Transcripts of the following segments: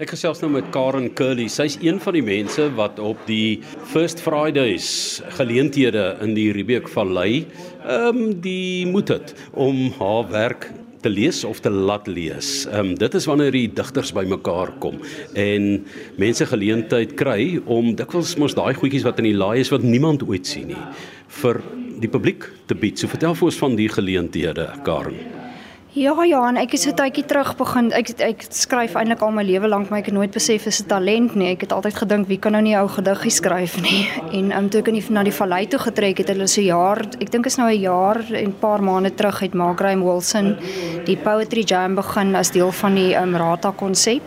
Ek gesels nou met Karen Curly. Sy's een van die mense wat op die First Fridays geleenthede in die Riebeek Vallei ehm um, die moed het om haar werk te lees of te laat lees. Ehm um, dit is wanneer die digters bymekaar kom en mense geleentheid kry om dikwels mos daai goedjies wat in die laai is wat niemand ooit sien nie vir die publiek te bied. So vertel vir ons van die geleenthede, Karen. Ja ja, en ek het so tydjie terug begin. Ek ek skryf eintlik al my lewe lank, maar ek het nooit besef dit is 'n talent nie. Ek het altyd gedink wie kan nou nie ou gediggie skryf nie. En um, toe ek in die, na die vallei toe getrek het, hulle so jaar, ek dink is nou 'n jaar en 'n paar maande terug het Margaret Wilson die Poetry Jam begin as deel van die um, Rata konsep.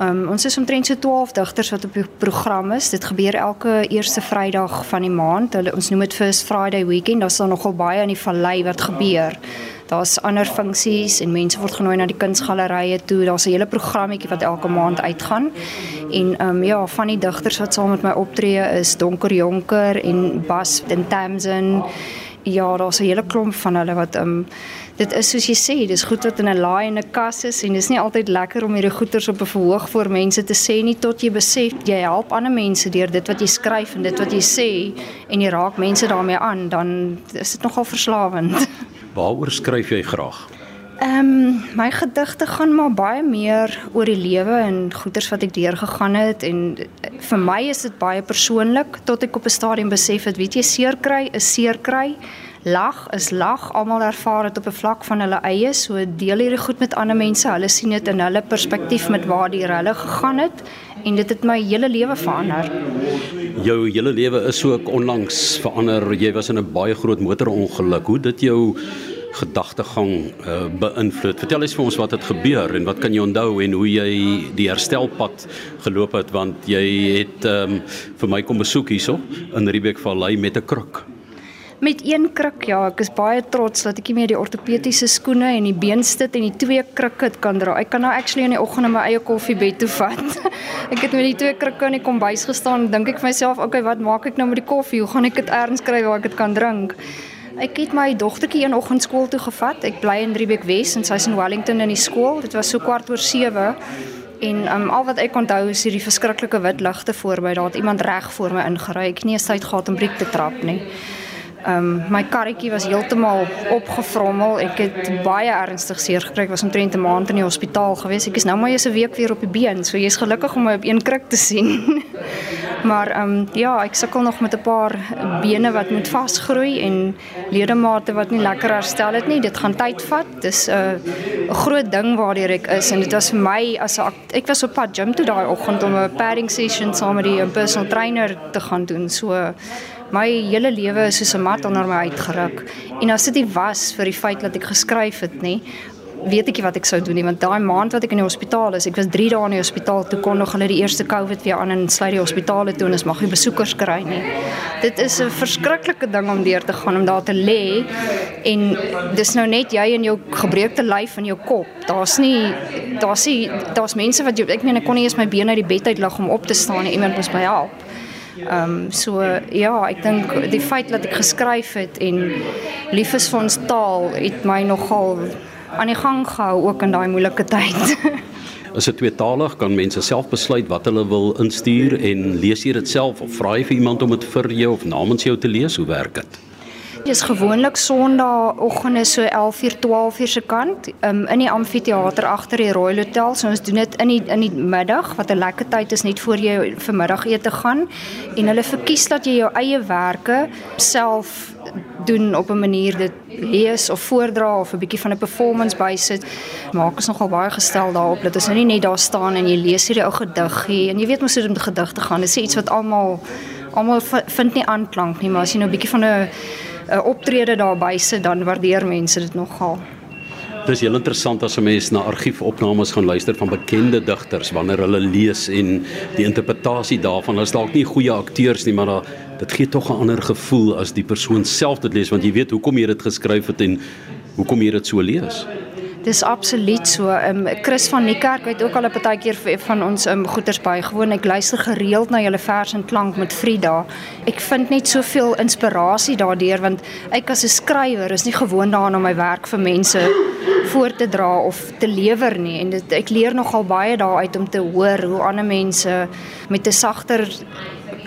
Um, ons is omtrent so 12 digters wat op die program is. Dit gebeur elke eerste Vrydag van die maand. Hulle ons noem dit First Friday Weekend. Daar's dan nogal baie in die vallei wat gebeur. Daar's ander funksies en mense word genooi na die kunsgalerye toe. Daar's 'n hele programmetjie wat elke maand uitgaan. En ehm um, ja, van die digters wat saam met my optree is Donker Jonker en Bas den Tamsin. Ja, daar's 'n hele klomp van hulle wat ehm um, dit is soos jy sê, dis goed wat in 'n laai en 'n kas is en dis nie altyd lekker om hierdie goeters op 'n verhoog voor mense te sê nie tot jy besef jy help ander mense deur dit wat jy skryf en dit wat jy sê en jy raak mense daarmee aan, dan is dit nogal verslawend. Waaroor skryf jy graag? Ehm um, my gedigte gaan maar baie meer oor die lewe en goeters wat ek deurgegaan het en eh, vir my is dit baie persoonlik tot ek op 'n stadium besef het, weet jy, seer kry is seer kry. Lag is lag. Almal ervaar dit op 'n vlak van hulle eie. So deel hierdie goed met ander mense. Hulle sien dit in hulle perspektief met waar die hulle gegaan het en dit het my hele lewe verander. Jou hele lewe is so onlangs verander. Jy was in 'n baie groot motorongeluk. Hoe dit jou gedagtegang uh, beïnvloed. Vertel eens vir ons wat het gebeur en wat kan jy onthou en hoe jy die herstelpad geloop het want jy het um, vir my kom besoek hierso in Riebeek Vallei met 'n kruk met een kruk ja, ek is baie trots dat ek nie meer die ortopediese skoene en die beenstit en die twee krukke kan dra. Ek kan nou actually in die oggend my eie koffiebed toe vat. ek het met die twee krukke in die kombuis gestaan, dink ek vir myself, okay, wat maak ek nou met die koffie? Hoe gaan ek dit erns kry waar ek dit kan drink? Ek het my dogtertjie een oggend skool toe gevat. Ek bly in Riebeek Wes en sy's in Wellington in die skool. Dit was so kwart oor 7. En um, al wat ek onthou is hierdie verskriklike wit ligte voor my. Daar het iemand reg voor my ingery. Ek het nie eens tyd gehad om briek te trap nie. Um, my karretjie was heeltemal opgevrommel. Ek het baie ernstig seer gekry. Ek was omtrent 'n maand in die hospitaal gewees. Ek is nou maar 'n week weer op die been. So jy's gelukkig om my op een kruk te sien. maar ehm um, ja, ek sukkel nog met 'n paar bene wat moet vasgroei en ledemate wat nie lekker herstel het nie. Dit gaan tyd vat. Dis 'n uh, groot ding waardeur ek is en dit was vir my as 'n ek was op pad gym toe daai oggend om 'n padding session saam met die personal trainer te gaan doen. So my hele lewe is soos 'n mat onder my uitgeruk. En as dit nie was vir die feit dat ek geskryf het nie, weet ek nie wat ek sou doen nie want daai maand wat ek in die hospitaal is, ek was 3 dae in die hospitaal toe kon nog hulle die eerste COVID weer aan en sluit die hospitale toe en ons mag nie besoekers kry nie. Dit is 'n verskriklike ding om deur te gaan om daar te lê en dis nou net jy en jou gebreekte lyf en jou kop. Daar's nie daar's nie daar's mense wat jy, ek meen ek kon nie eens my bene uit die bed uit lig om op te staan nie. Iemand moes my help. Ehm um, so ja, ek dink die feit dat ek geskryf het en lief is vir ons taal het my nogal aan die gang gehou ook in daai moeilike tyd. As dit tweetalig kan mense self besluit wat hulle wil instuur en lees jy dit self of vra jy vir iemand om dit vir jou of namens jou te lees, hoe werk dit? Dis gewoonlik Sondagoggende so 11:00 12:00 se kant um, in die amfitheater agter die Royal Hotel. So ons doen dit in die in die middag wat 'n lekker tyd is net voor jy vir middagete gaan en hulle verkies dat jy jou eiewerke self doen op 'n manier dit lees of voordra of 'n bietjie van 'n performance bysit. Maak ons nogal baie gestel daarop dat ons nou nie net daar staan en jy lees hierdie ou gediggie en jy weet mos hoe met gedigte gaan. Dit is iets wat almal almal vind nie aanklank nie, maar as jy nou 'n bietjie van 'n 'n optrede daarby sit, dan waardeer mense dit nogal. Dit is heel interessant as 'n mens na argiefopnames gaan luister van bekende digters wanneer hulle lees en die interpretasie daarvan. Hulle is dalk nie goeie akteurs nie, maar dit gee tog 'n ander gevoel as die persoon self dit lees want jy weet hoekom jy dit geskryf het en hoekom jy dit so lees Dis absoluut so. Ehm um, Chris van Niekerk het ook al 'n partykeer van ons ehm um, goeters baie gewoon. Ek luister gereeld na julle vers en klank met Frida. Ek vind net soveel inspirasie daardeur want ek as 'n skrywer is nie gewoond daaraan om my werk vir mense voor te dra of te lewer nie en dit ek leer nogal baie daaruit om te hoor hoe ander mense met 'n sagter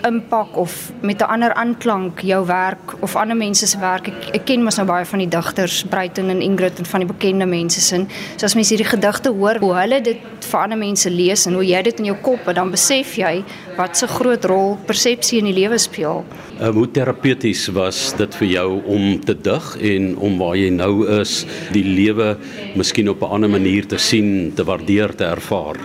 impak of met 'n ander aanklank jou werk of ander mense se werk. Ek, ek ken mos nou baie van die digters, Bruiten en Ingrid en van die bekende mense sin. So as mense hierdie gedigte hoor, hoe hulle dit vir ander mense lees en hoe jy dit in jou kop het, dan besef jy wat so groot rol persepsie in die lewe speel. Uh, hoe terapeuties was dit vir jou om te dig en om waar jy nou is, die lewe miskien op 'n ander manier te sien, te waardeer, te ervaar?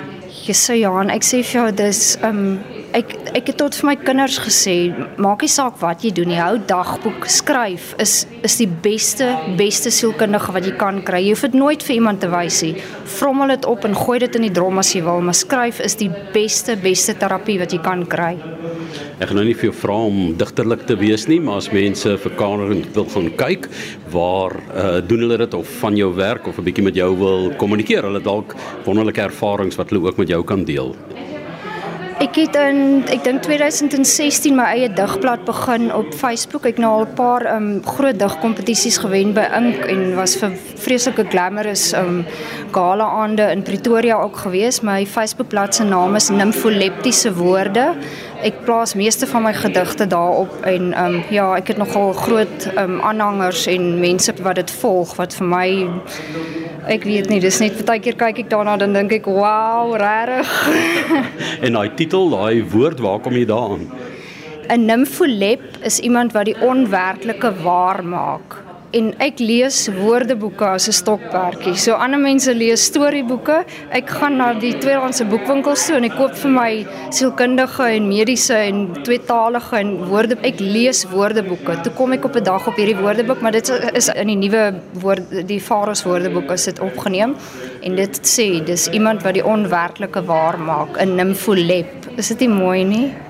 Jesusie Johan, ek sê vir jou dis um ek ek het tot vir my kinders gesê, maak nie saak wat jy doen nie, hou dagboek, skryf is is die beste beste sielkundige wat jy kan kry. Jy hoef dit nooit vir iemand te wys nie. Vrommel dit op en gooi dit in die drom as jy wil, maar skryf is die beste beste terapie wat jy kan kry. Ek gaan nou nie vir jou vra om digterlik te wees nie, maar as mense vir kamer wil gaan kyk, waar uh, doen hulle dit of van jou werk of 'n bietjie met jou wil kommunikeer, hulle dalk wonderlike ervarings wat hulle ook met jou kan deel. Ek het in ek dink 2016 my eie digblad begin op Facebook. Ek nou al 'n paar um groot digkompetisies gewen by Ink en was vir vreeslike glamorous um gala aande in Pretoria ook gewees. My Facebookblad se naam is Nympholeptiese Woorde. Ek plaas meeste van my gedigte daarop en um ja, ek het nogal groot um aanhangers en mense wat dit volg wat vir my Ek weet nie, dis net baie keer kyk ek daarna dan dink ek, "Wow, regtig." en daai titel, daai woord, waar kom jy daaraan? 'n Nympholep is iemand wat die onwerklike waar maak en ek lees woordeboeke as 'n stokperdjie. So ander mense lees storieboeke. Ek gaan na die tweedehandse boekwinkels toe en ek koop vir my sielkundige en mediese en tweetalige en woorde. Ek lees woordeboeke. Toe kom ek op 'n dag op hierdie woordeboek, maar dit is in die nuwe woord die Faros woordeboek is dit opgeneem en dit sê dis iemand wat die onwerklike waar maak, 'n nympholep. Is dit nie mooi nie?